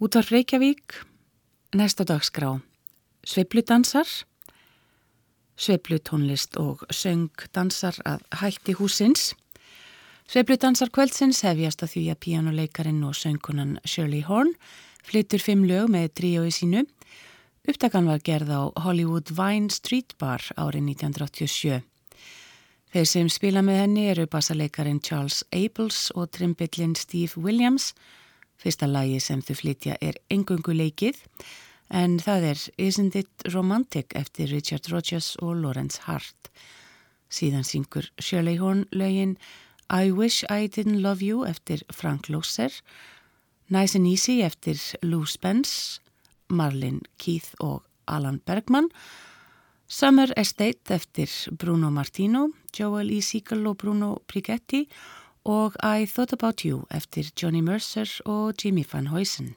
Útvar Reykjavík, næsta dagskrá, sveipludansar, sveiplutónlist og söngdansar að hætti húsins. Sveipludansar kvöldsins hefjast að því að píjánuleikarin og söngkunan Shirley Horn flyttur fimm lög með tríói sínu. Upptakan var gerð á Hollywood Vine Street Bar árið 1987. Þeir sem spila með henni eru bassaleikarin Charles Abels og trimbillin Steve Williams og Fyrsta lagi sem þau flytja er engungu leikið en það er Isn't It Romantic eftir Richard Rodgers og Lawrence Hart. Síðan syngur Shirley Horn lögin I Wish I Didn't Love You eftir Frank Loesser, Nice and Easy eftir Lou Spence, Marlin Keith og Alan Bergman, Summer Estate eftir Bruno Martino, Joel E. Siegel og Bruno Brigetti og I Thought About You eftir Johnny Mercer og Jimmy Van Huysen.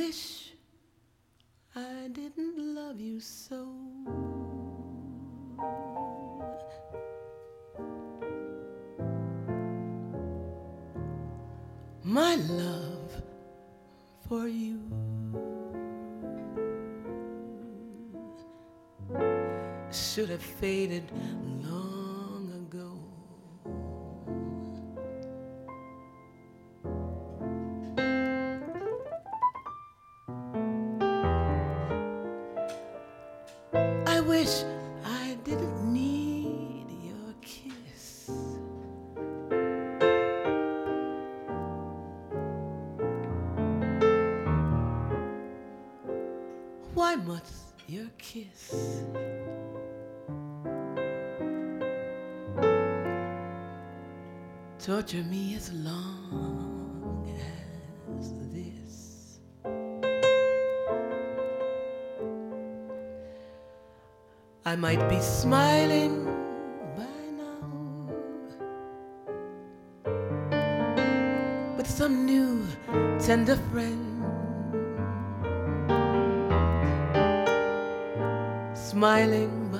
wish I didn't love you so. My love for you. should have faded long. Torture me as long as this? I might be smiling by now, with some new tender friend. Smiling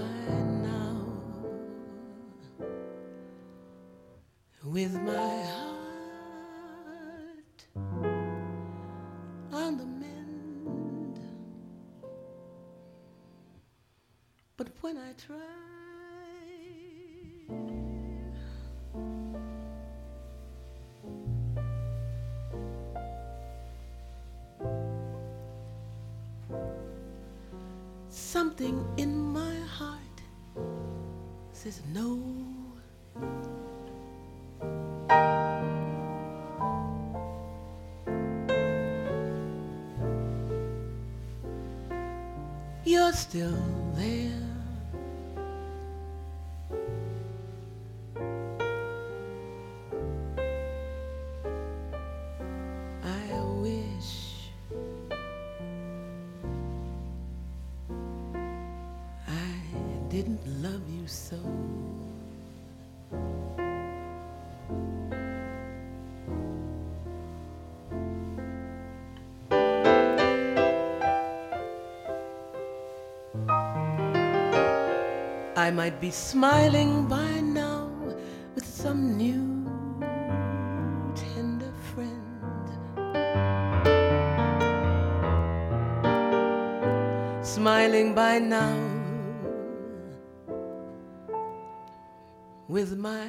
still I might be smiling by now with some new tender friend. Smiling by now with my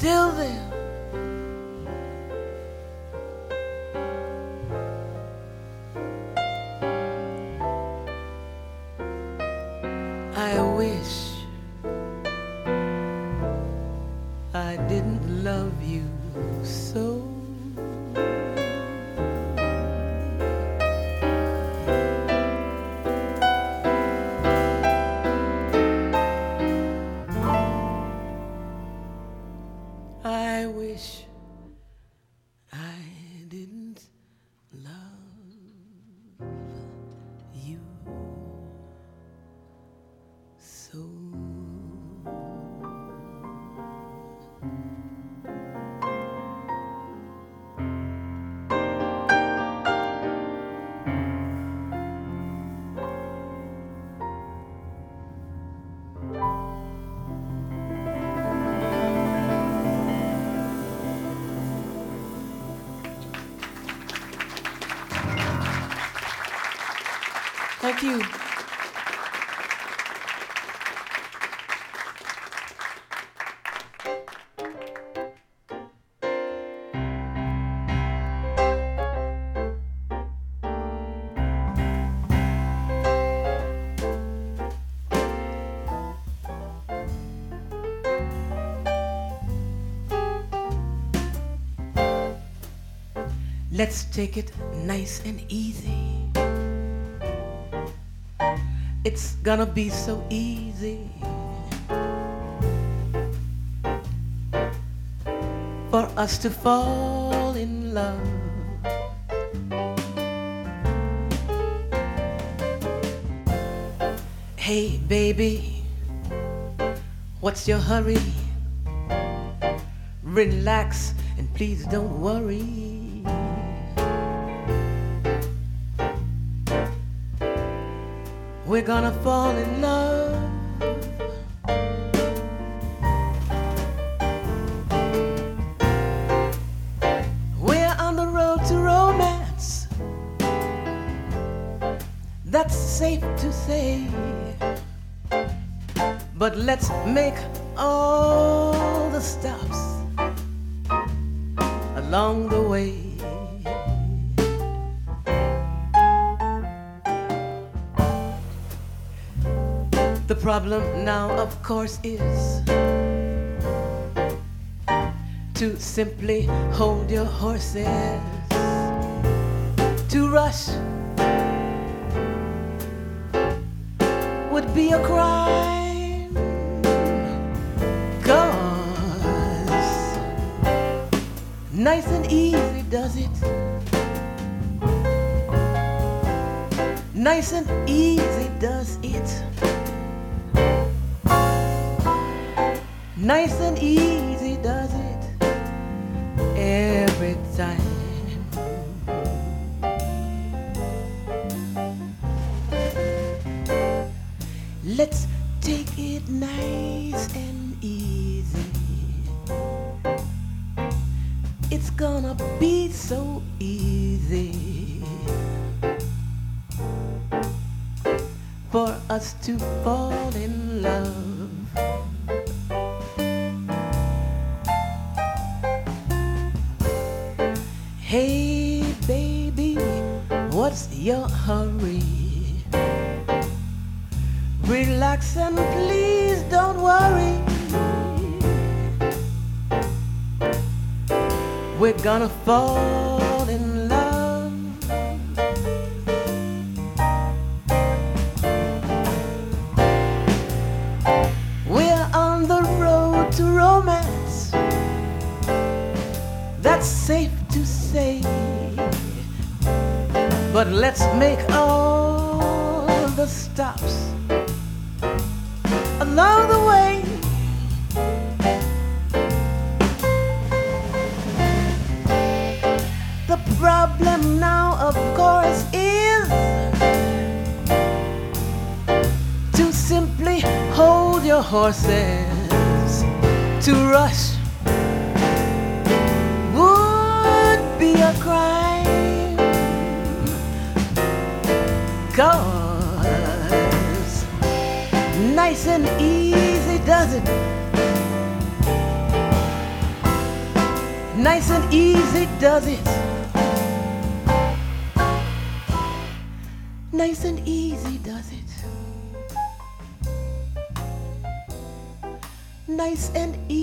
still there. You. Let's take it nice and easy. It's gonna be so easy for us to fall in love. Hey, baby, what's your hurry? Relax and please don't worry. Gonna fall course, is to simply hold your horses, to rush would be a crime. Cause nice and easy does it. Nice and easy does it. Nice and easy what's your hurry? Relax and please don't worry. We're gonna fall But let's make all the stops along the way. The problem now, of course, is to simply hold your horses to rush Cause nice and easy does it. Nice and easy does it. Nice and easy does it. Nice and easy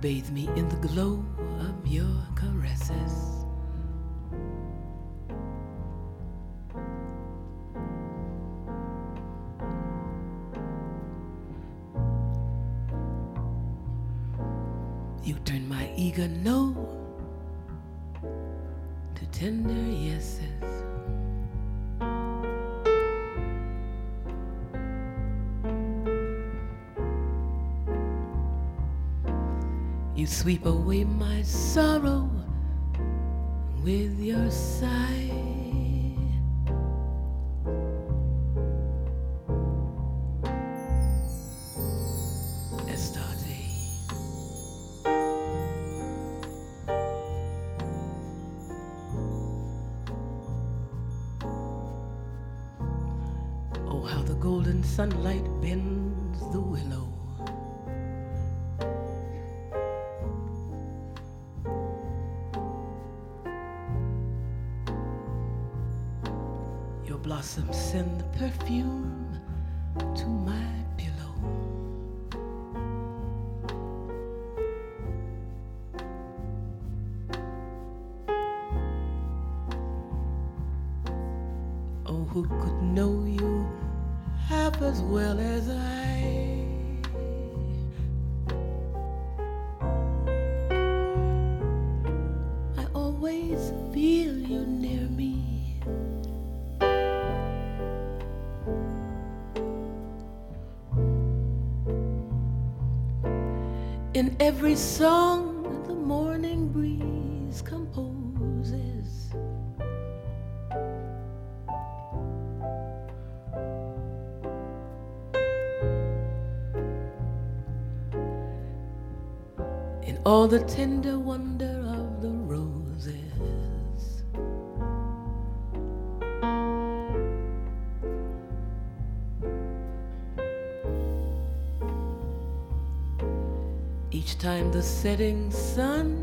bathe me in the glow of your caresses. You turn my eager no to tender yeses. Sweep away my sorrow with your sigh. In every song the morning breeze composes. In all the tender setting sun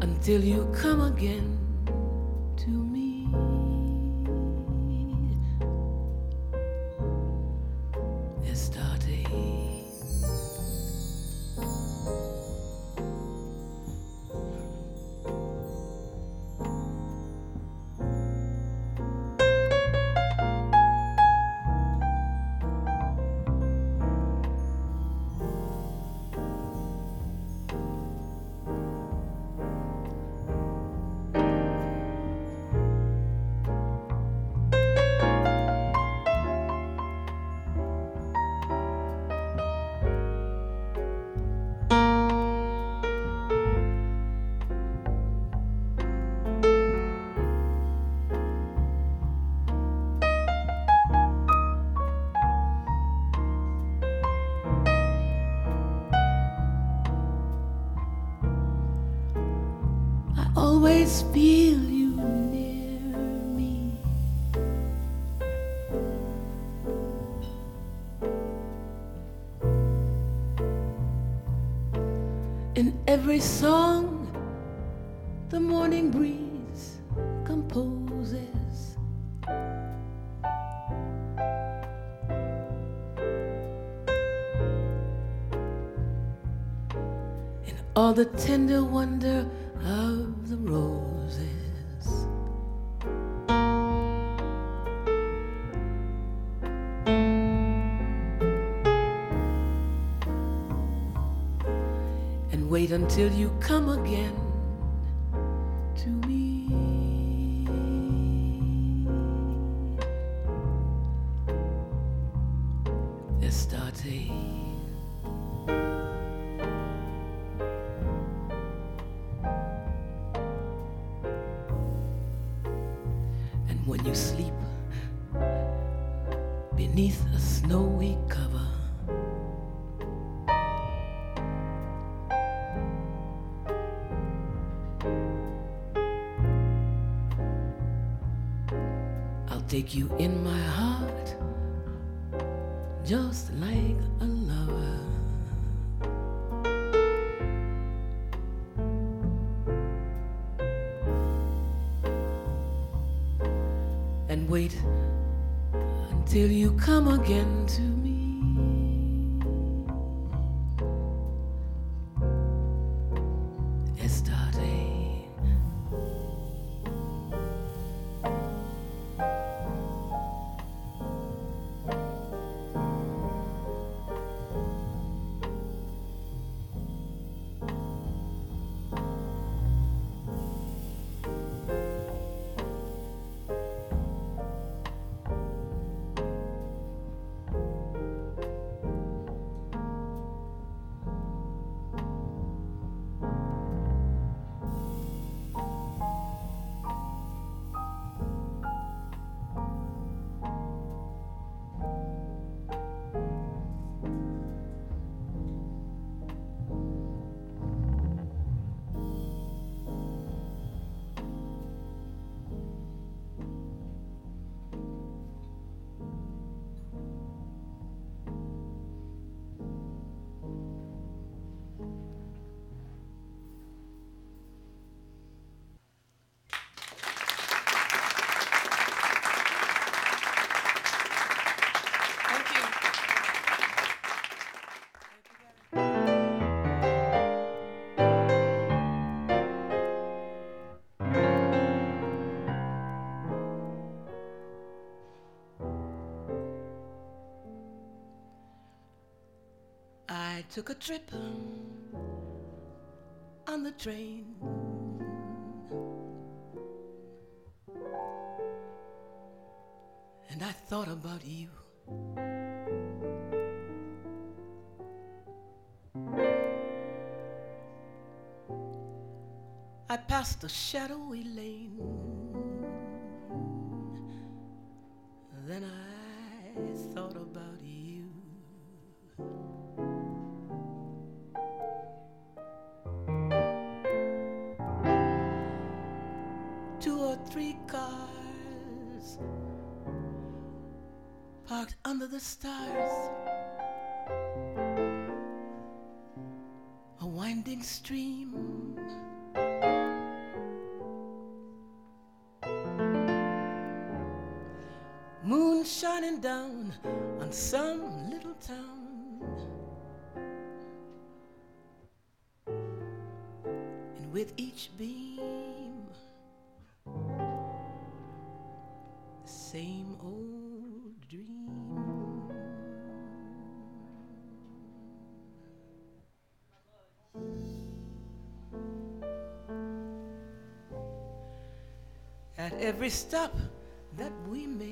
until you come again to me. Feel you near me. In every song, the morning breeze composes. In all the tender wonder Until you come again I took a trip on the train. And I thought about you. I passed a shadowy lane. Some little town. And with each beam, the same old dream. At every stop that we made,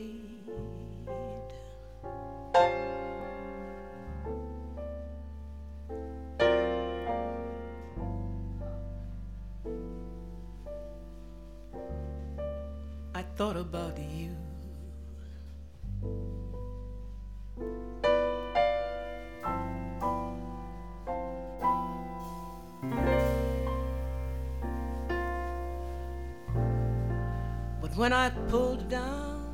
when I pulled down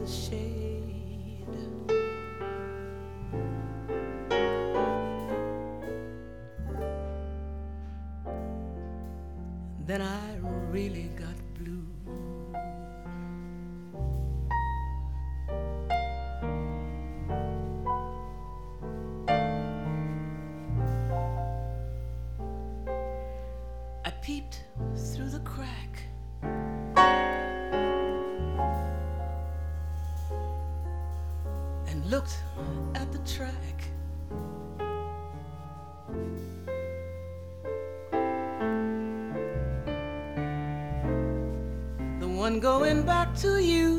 the shade, then I really going back to you.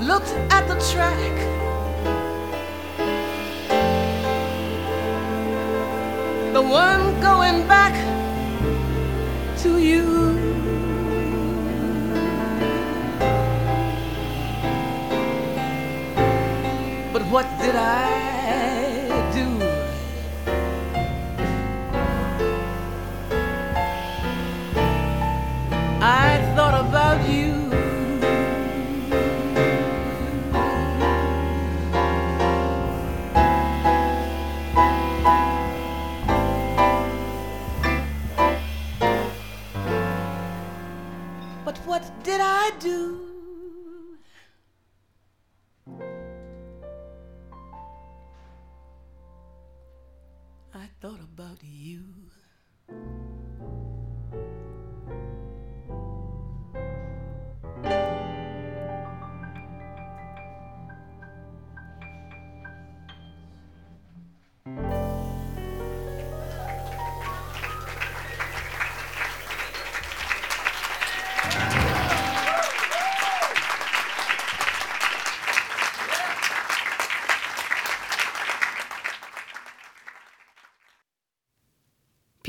looked at the track.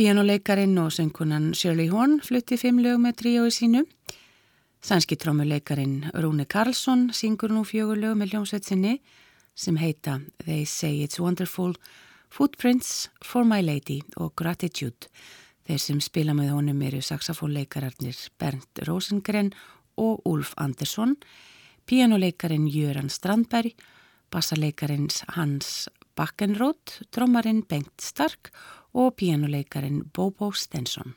Pianoleikarin og söngunan Shirley Horn flutti fimm lög með tríói sínu. Sænski trómuleikarin Rúni Karlsson syngur nú fjögur lög með ljómsveitsinni sem heita They Say It's Wonderful, Footprints for My Lady og Gratitude. Þeir sem spila með honum eru saxofónleikararnir Bernd Rosengren og Ulf Andersson, pianoleikarin Jöran Strandberg, bassaleikarin Hans Bakkenroth, drömmarinn Bengt Stark og pianoleikarin Bobo Stenson.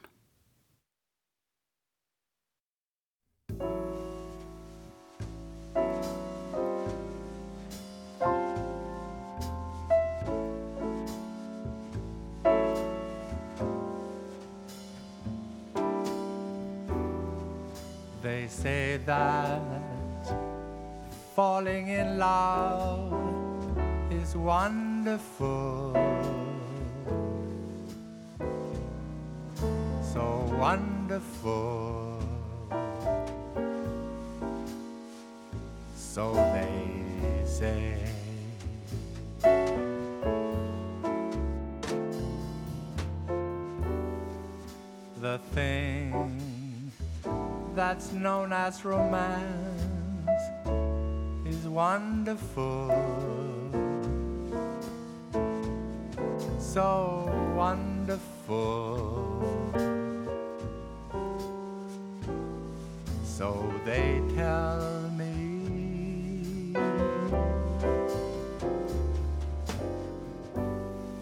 They say that falling in love is wonderful. So wonderful. So they say. The thing that's known as romance is wonderful. So wonderful. So they tell me.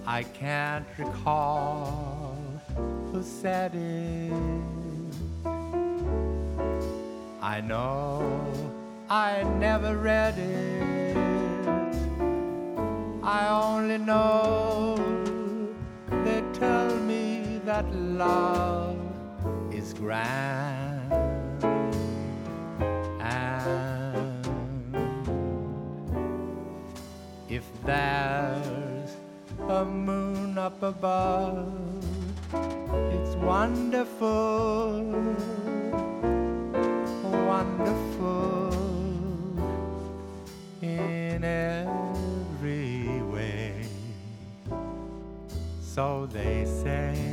I can't recall who said it. I know I never read it. I only know they tell me that love is grand. There's a moon up above. It's wonderful, wonderful in every way. So they say.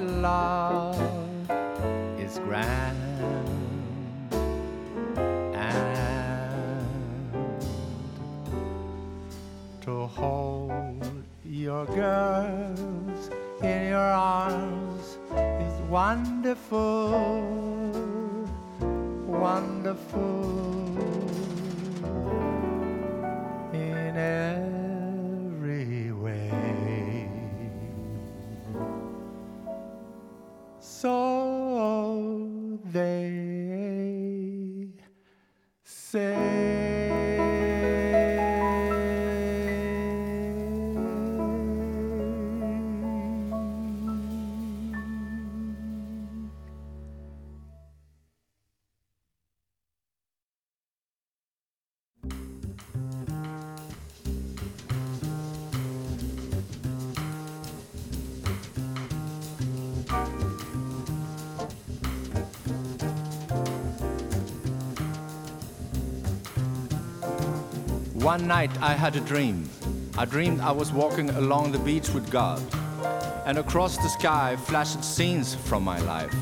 Showing One night I had a dream. I dreamed I was walking along the beach with God, and across the sky flashed scenes from my life.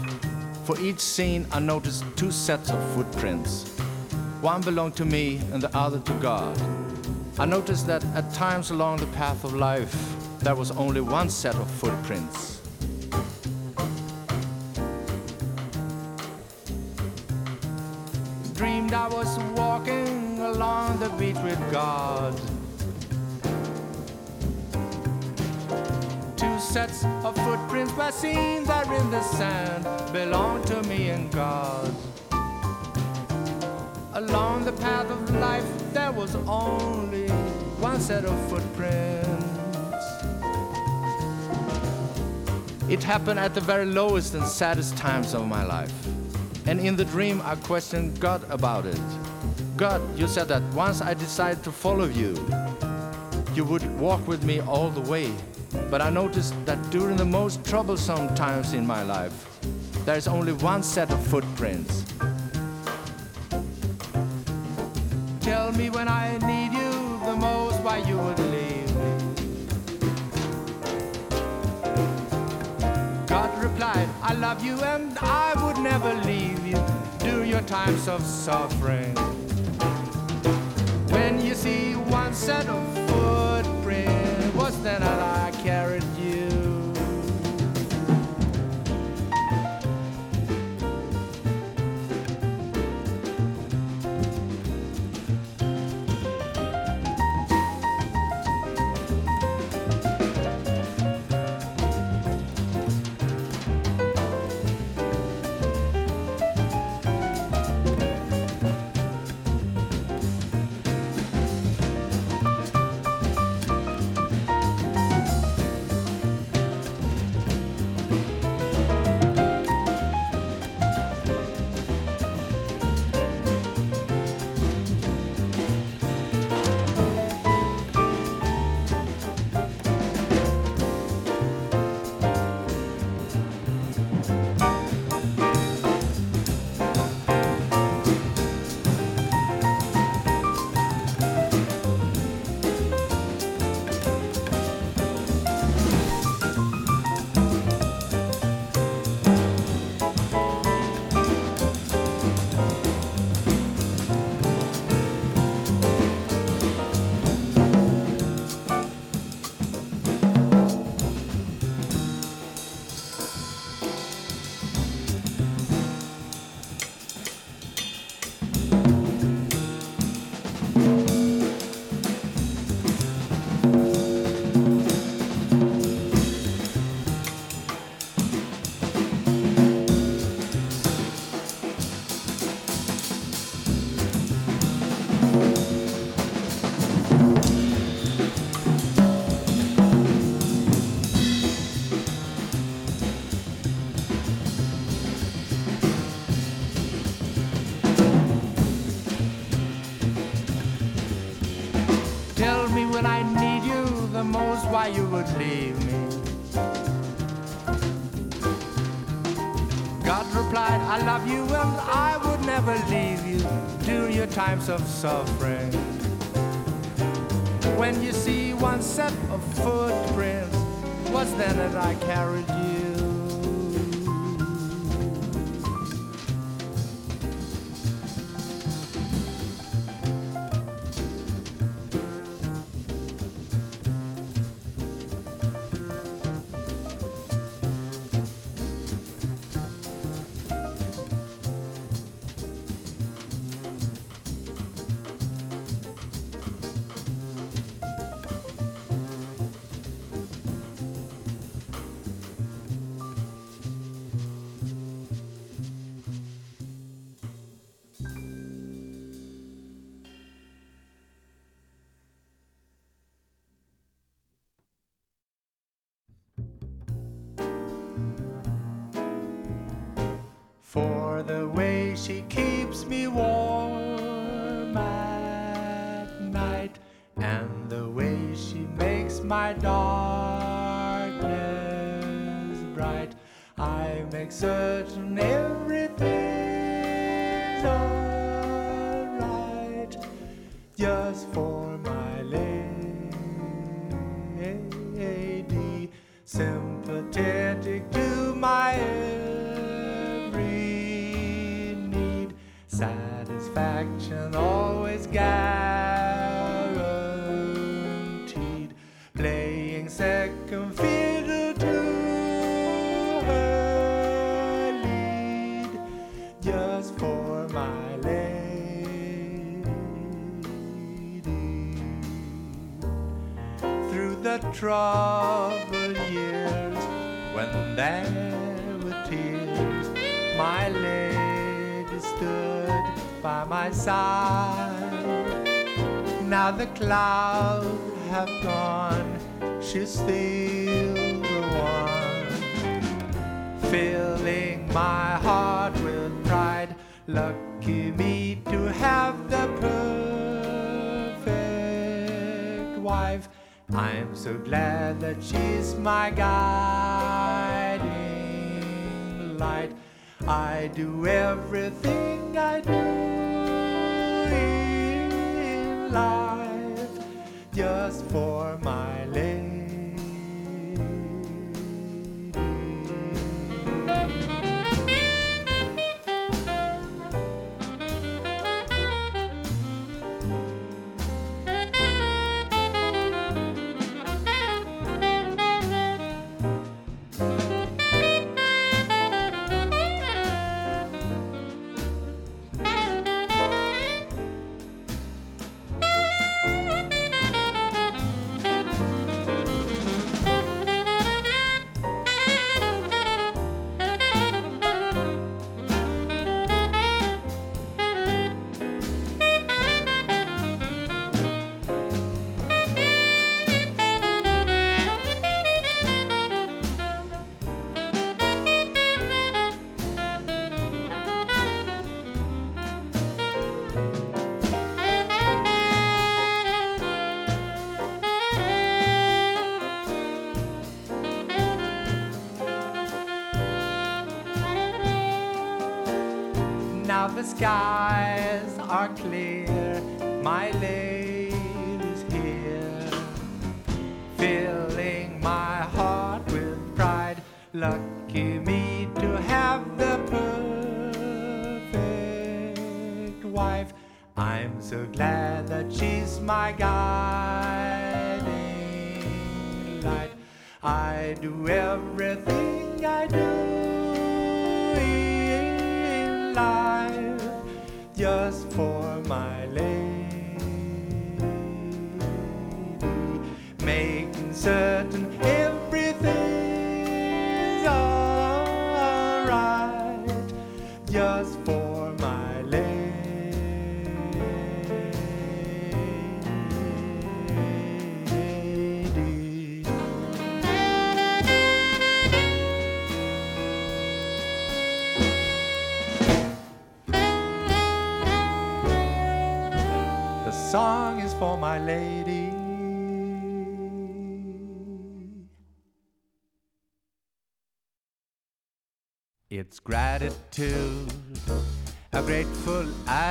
For each scene, I noticed two sets of footprints. One belonged to me and the other to God. I noticed that at times along the path of life, there was only one set of footprints. Dreamed I was walking along the beach with God. Two sets of footprints were seen there in the sand, belong to me and God. Along the path of life, there was only one set of footprints. It happened at the very lowest and saddest times of my life. And in the dream, I questioned God about it. God, you said that once I decided to follow you, you would walk with me all the way. But I noticed that during the most troublesome times in my life, there is only one set of footprints. Tell me when I need you the most why you would leave me. God replied, I love you and I would never leave you during your times of suffering. Set of footprints, was that I you would leave me. God replied, I love you and I would never leave you during your times of suffering. When you see one set of footprints, what's then that I carried so glad that she's my guiding light. I do everything the skies.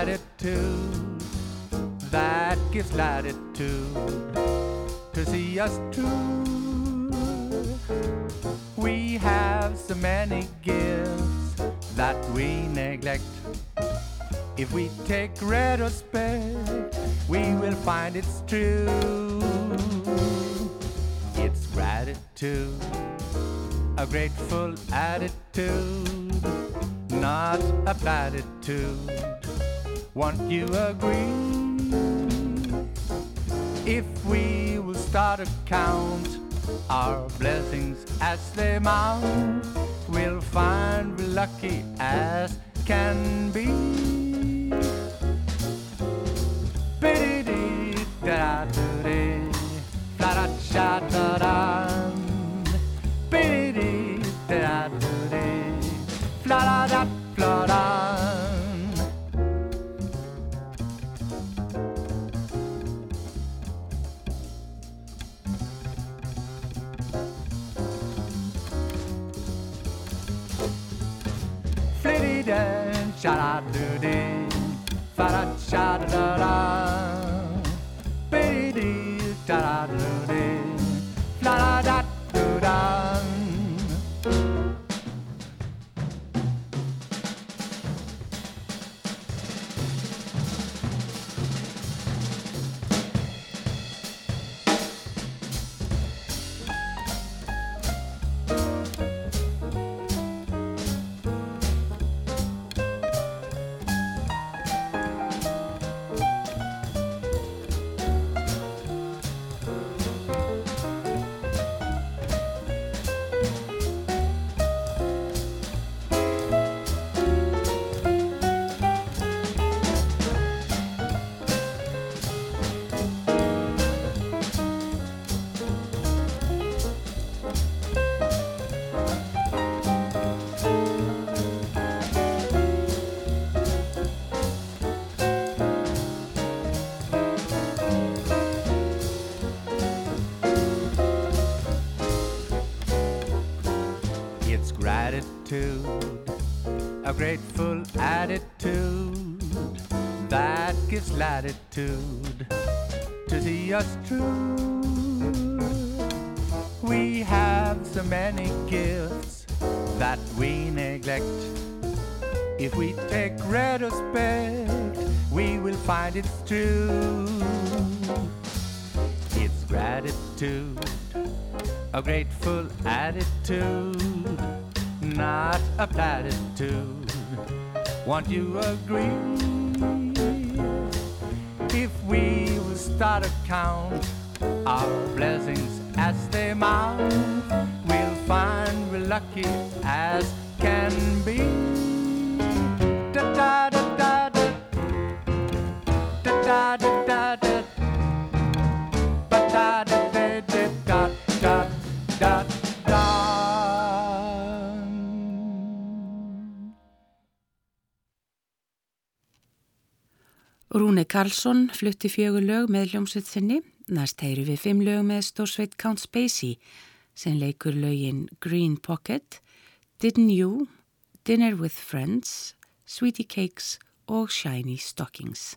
Grateful attitude that gives latitude to see us through. We have so many gifts that we neglect. If we take retrospect, we will find it's true. It's gratitude a grateful attitude, not a platitude. Won't you agree? If we will start to count our blessings as they mount, we'll find we're lucky as can be. attitude. Won't you agree? Karlsson flutti fjögur lög með hljómsveit sinni, næst heyru við fimm lög með stórsveit Count Spacey sem leikur lögin Green Pocket, Didn't You, Dinner with Friends, Sweetie Cakes og Shiny Stockings.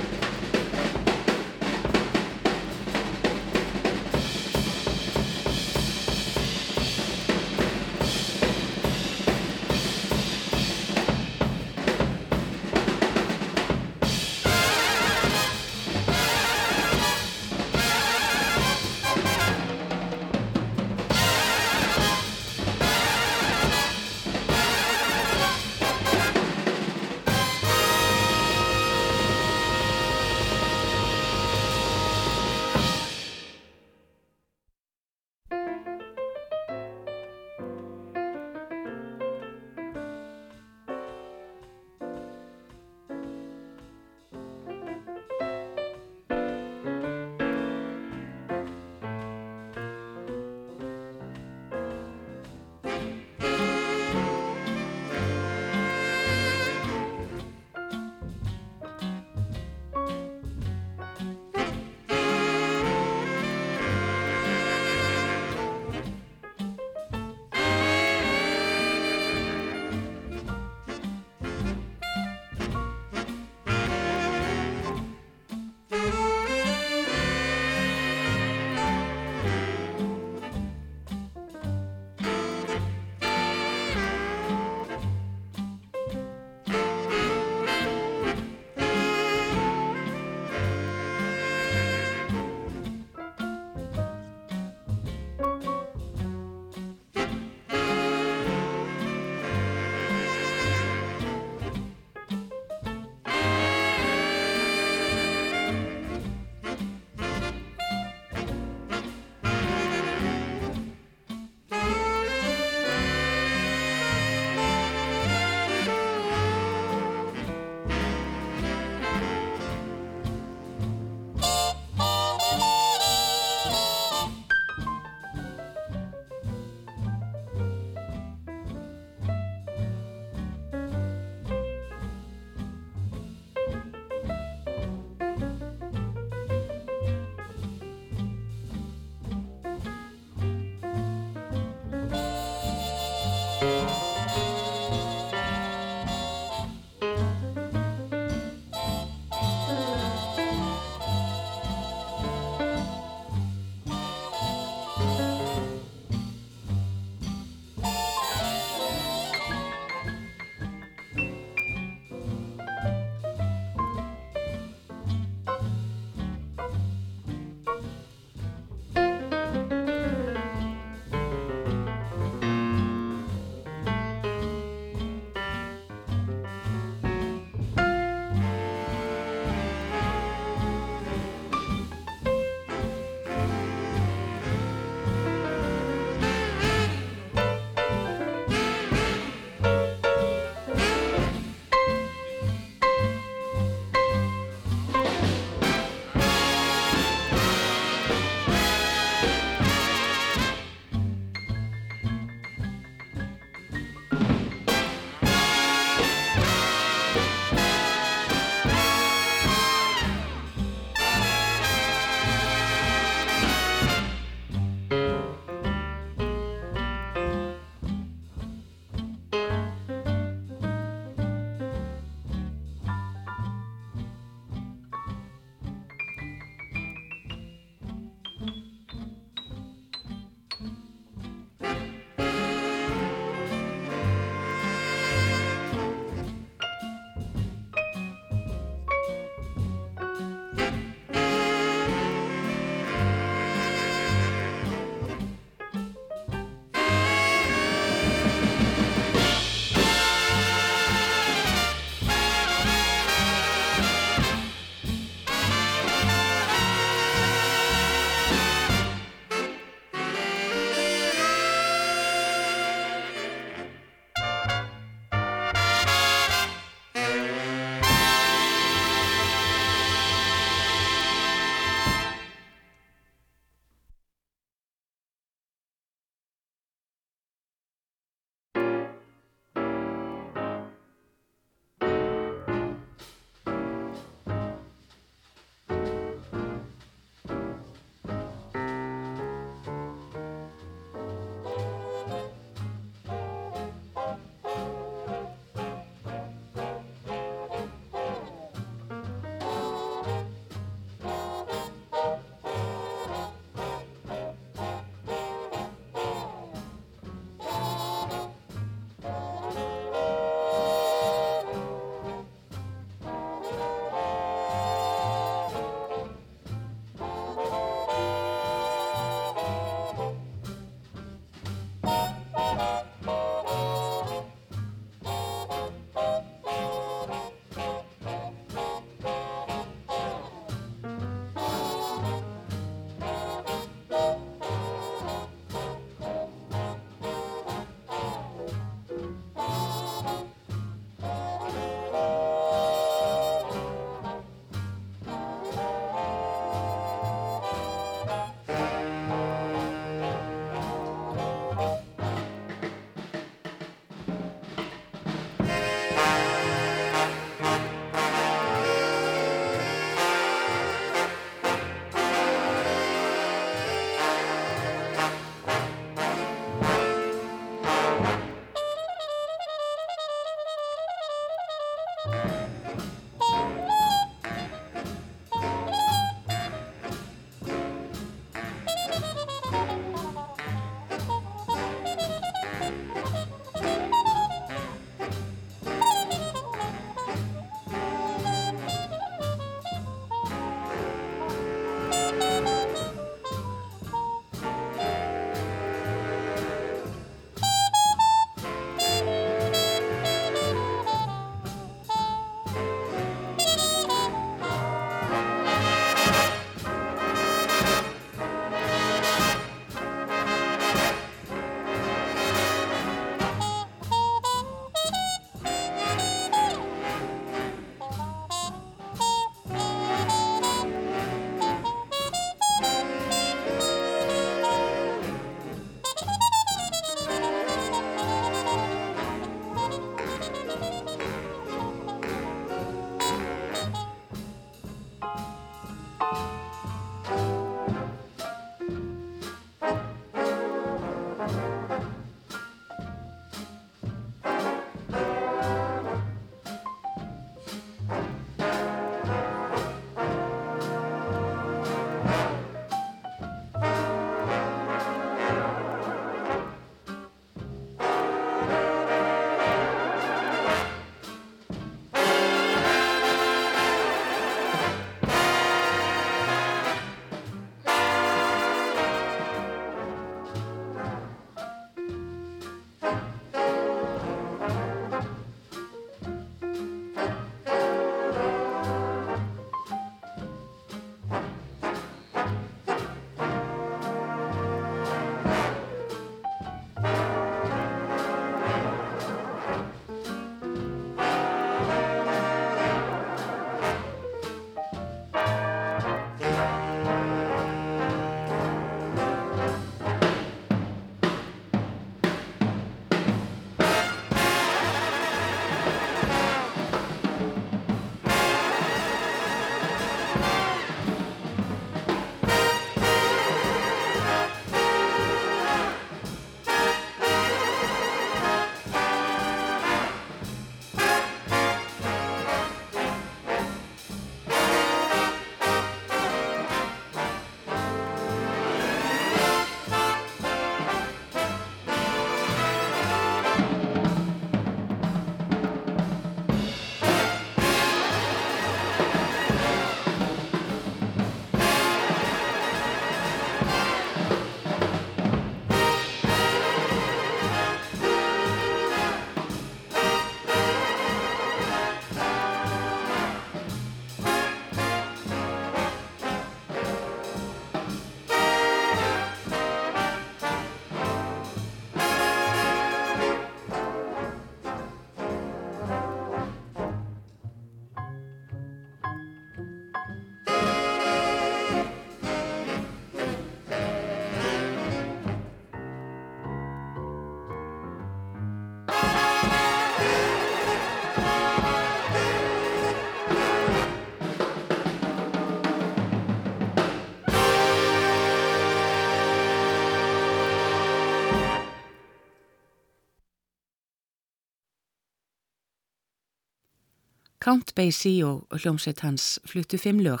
Count Basie og hljómsveit hans fluttu fimm lög.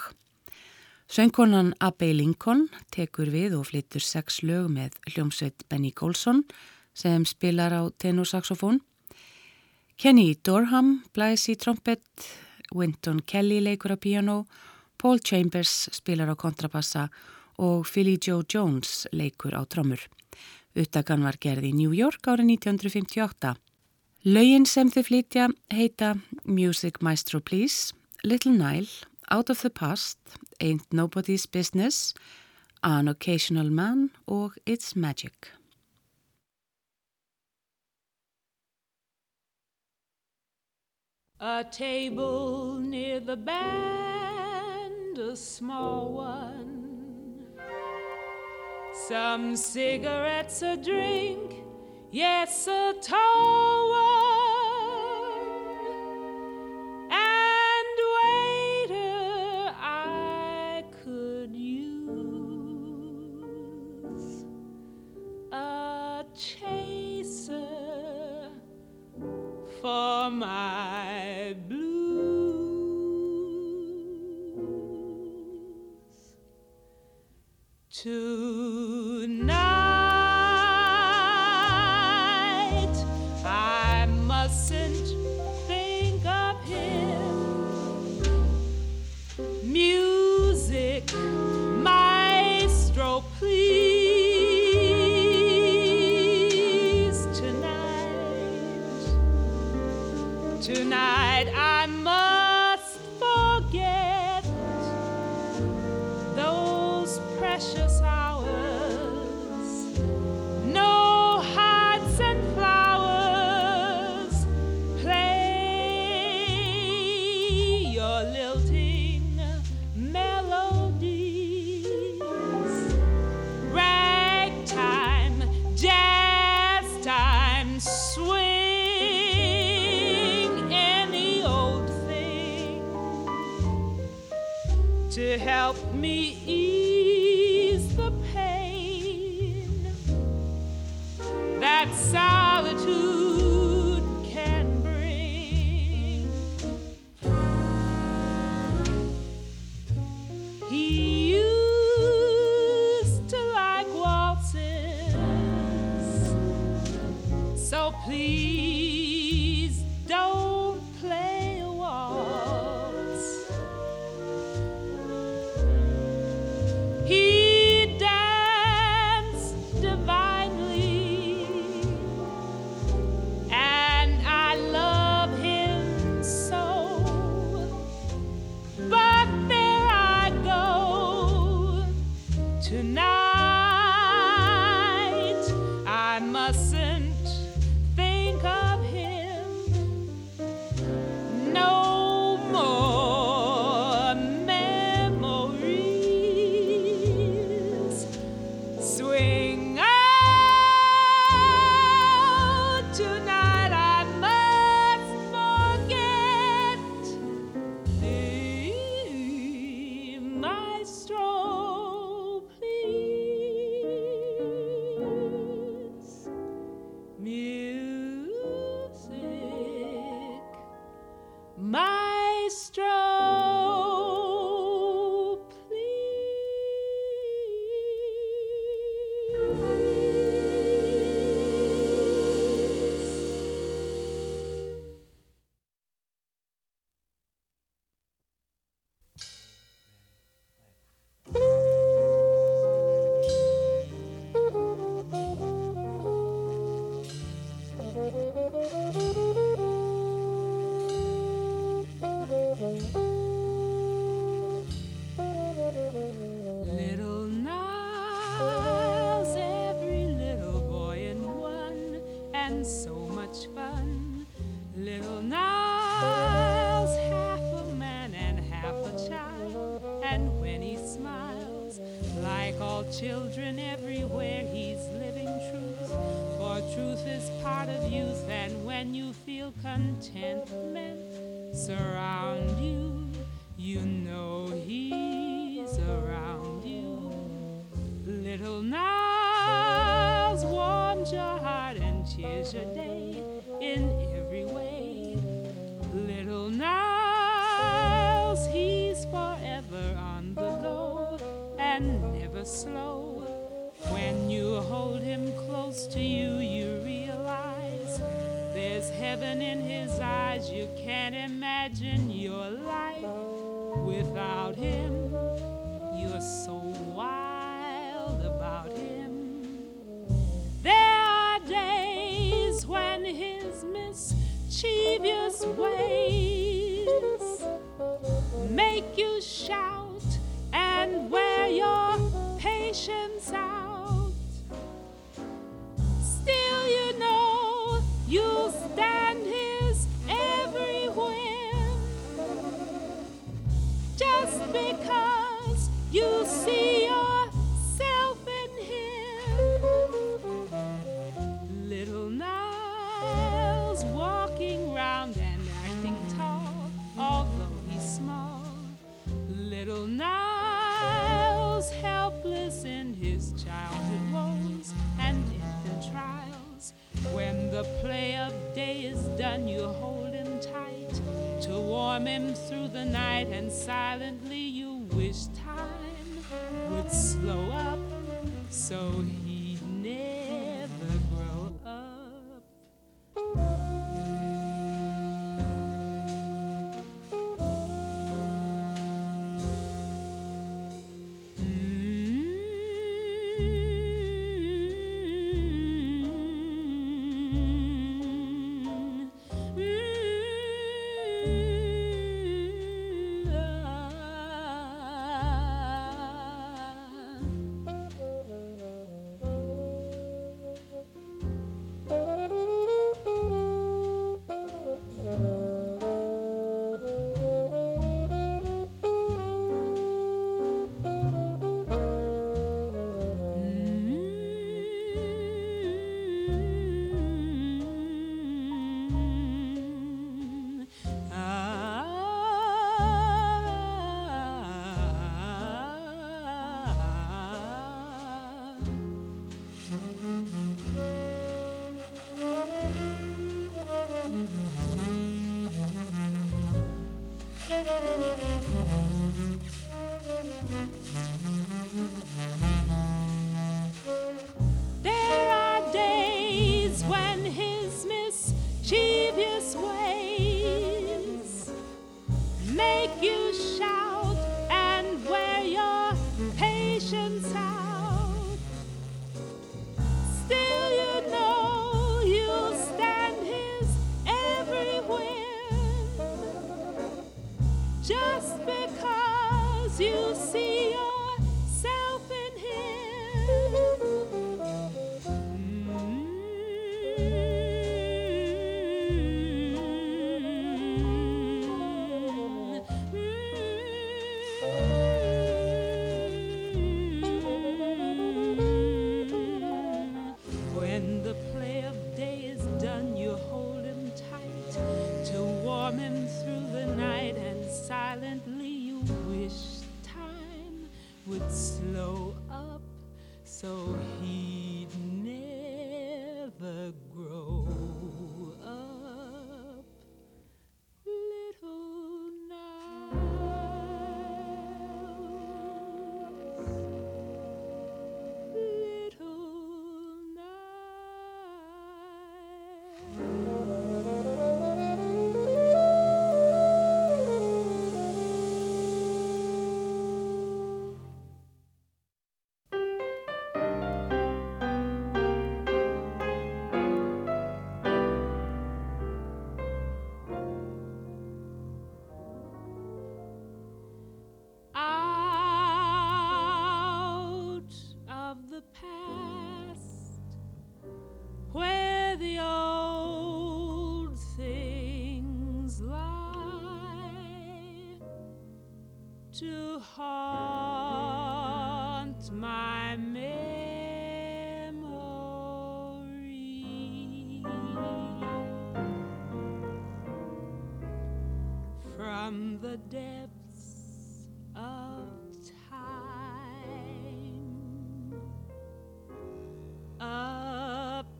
Söngkonan Abbey Lincoln tekur við og flyttur sex lög með hljómsveit Benny Golson sem spilar á tenorsaxofón. Kenny Dorham blæs í trompet, Winton Kelly leikur á piano, Paul Chambers spilar á kontrabassa og Philly Joe Jones leikur á trommur. Uttakan var gerð í New York árið 1958. Laugin sem þau flytja heita Music Maestro Please, Little Nile, Out of the Past, Ain't Nobody's Business, An Occasional Man og It's Magic. A table near the band, a small one. Some cigarettes, a drink, yes, a one. And waiter I could use a chaser for my blues. Tonight. children everywhere, he's living truth. For truth is part of youth, and when you feel contentment surround you, you know he's around you. Little Niles warms your heart and cheers your day in every way. Little Niles, he's forever on the go and never slow. When you hold him close to you, you realize there's heaven in his eyes. You can't imagine your life without him. You're so wild about him. There are days when his mischievous ways make you shout and wear your patience out. know you'll stand his every whim. Just because you see yourself in him. Little Niles walking round and acting tall, although he's small. Little Niles helpless in his childhood. When the play of day is done, you hold him tight to warm him through the night, and silently you wish time would slow up so he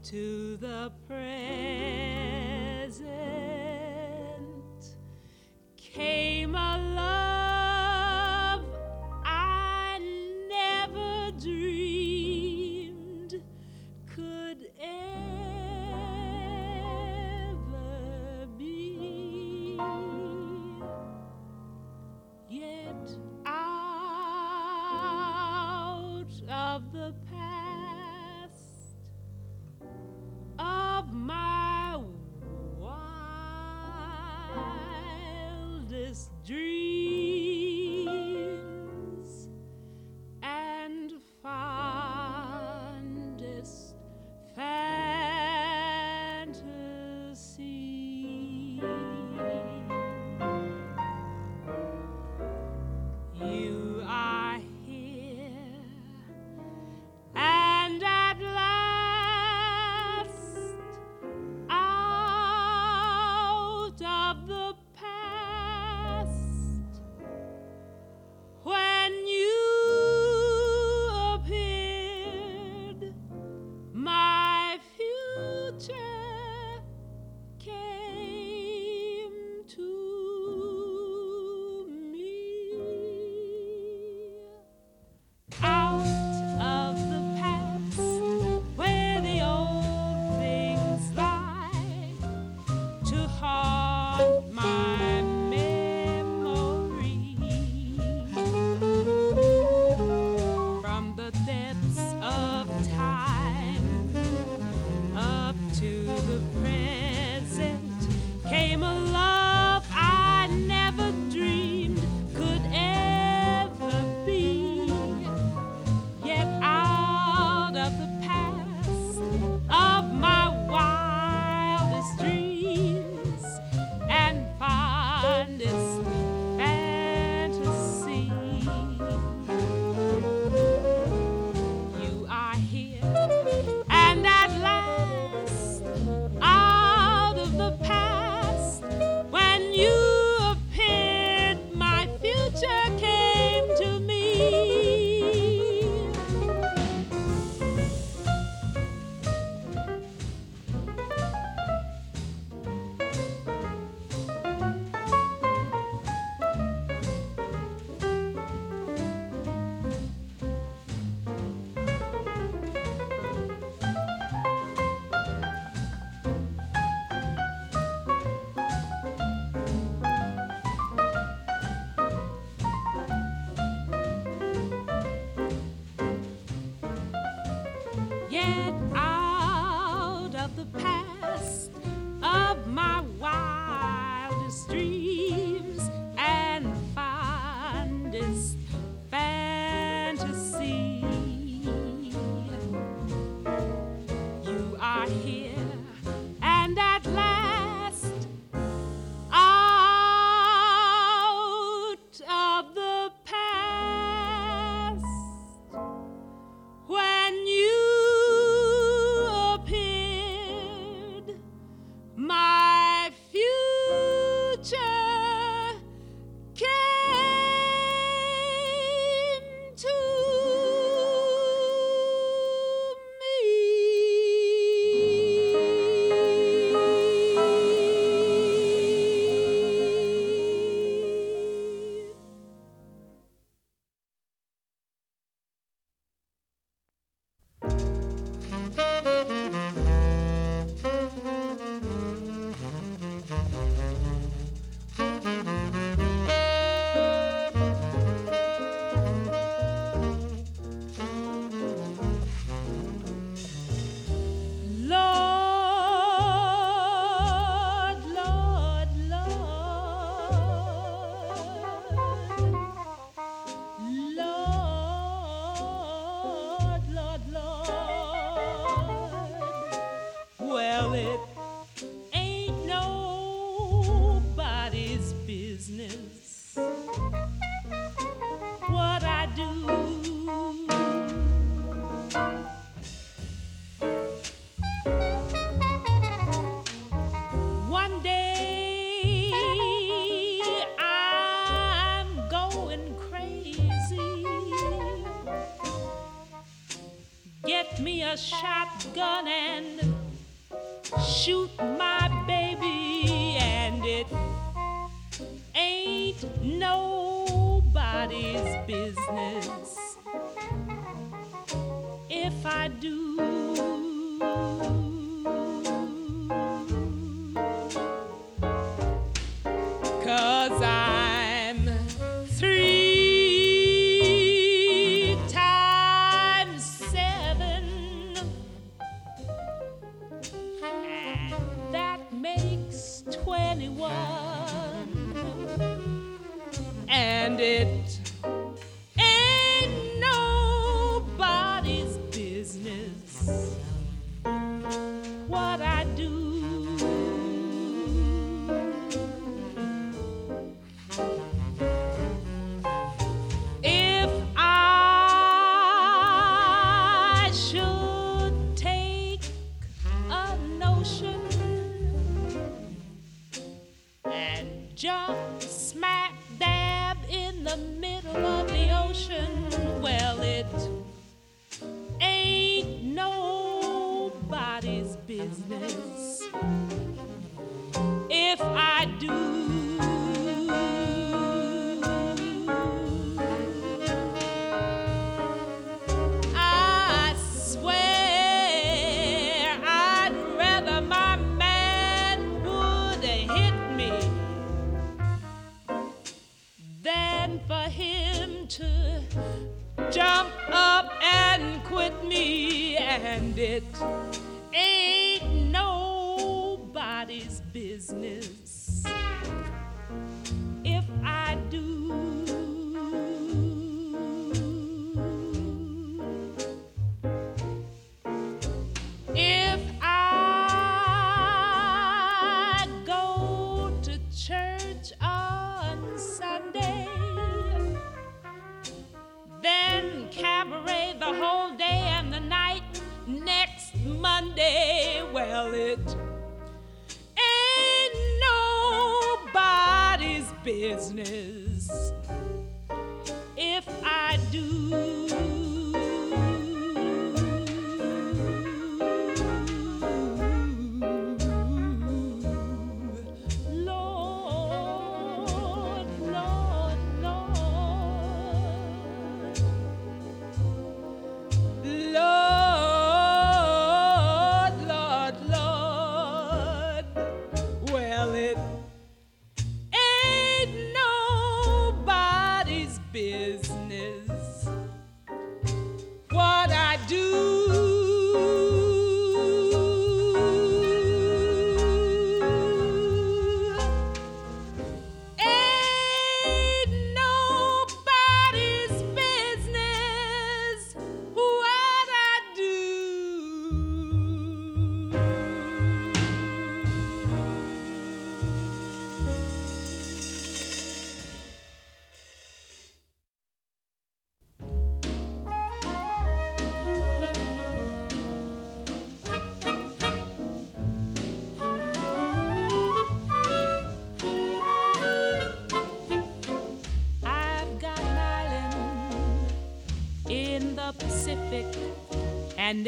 to the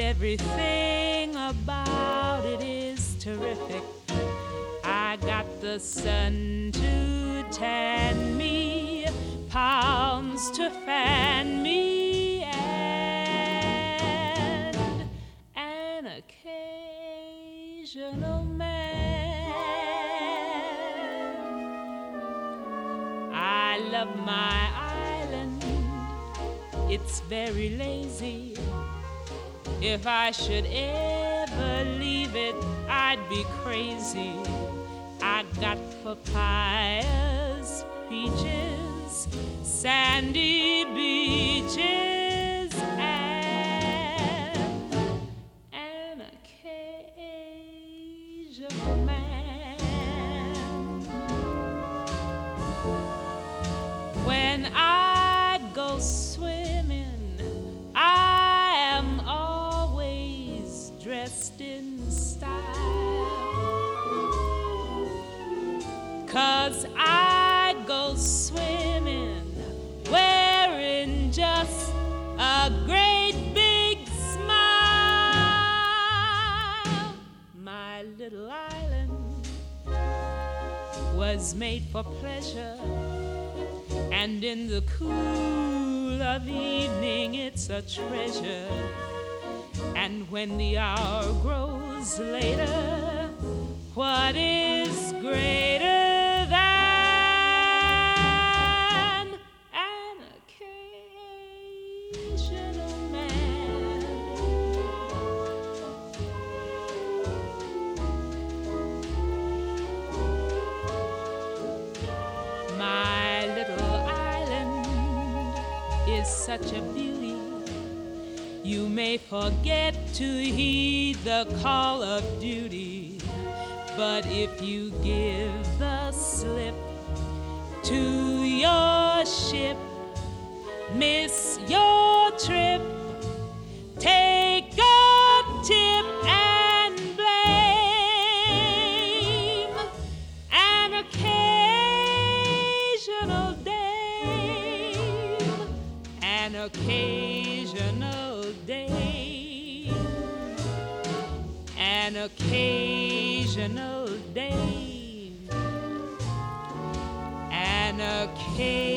everything about it is terrific. I got the sun If I should ever leave it, I'd be crazy. I got papayas, peaches, sandy beaches. Made for pleasure. And in the cool of evening, it's a treasure. And when the hour grows later, what is greater? May forget to heed the call of duty, but if you give the slip to your ship, miss your trip, take a tip and blame. An occasional day, an occasional occasional day, an occasional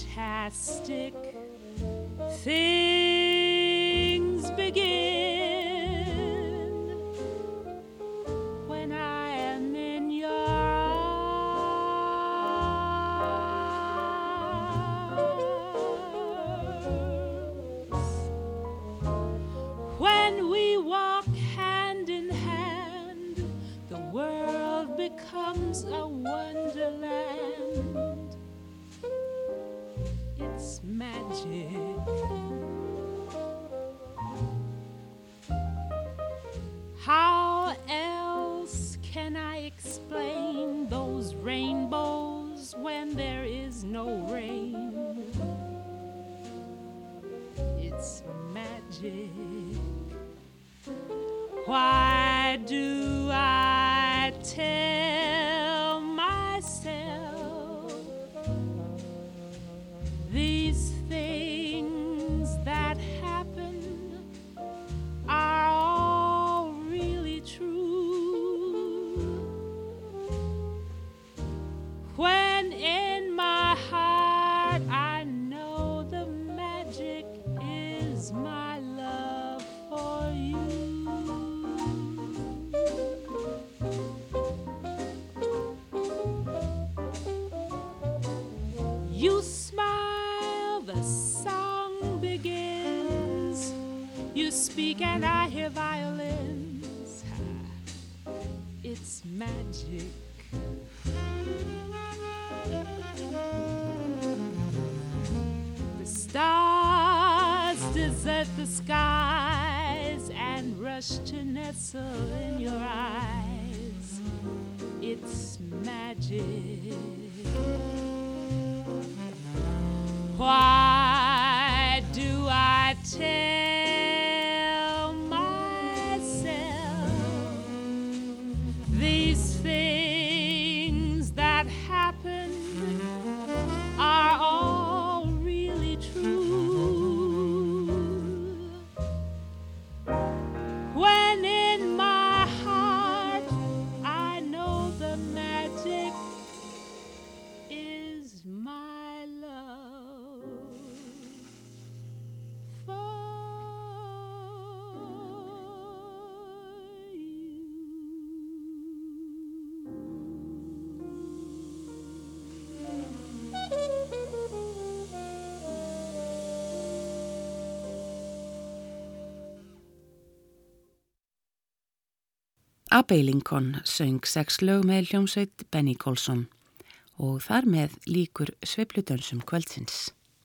fantastic things Abbey Lincoln söng sex lög með hljómsveit Benny Colson og þar með líkur svepludönsum kveldsins.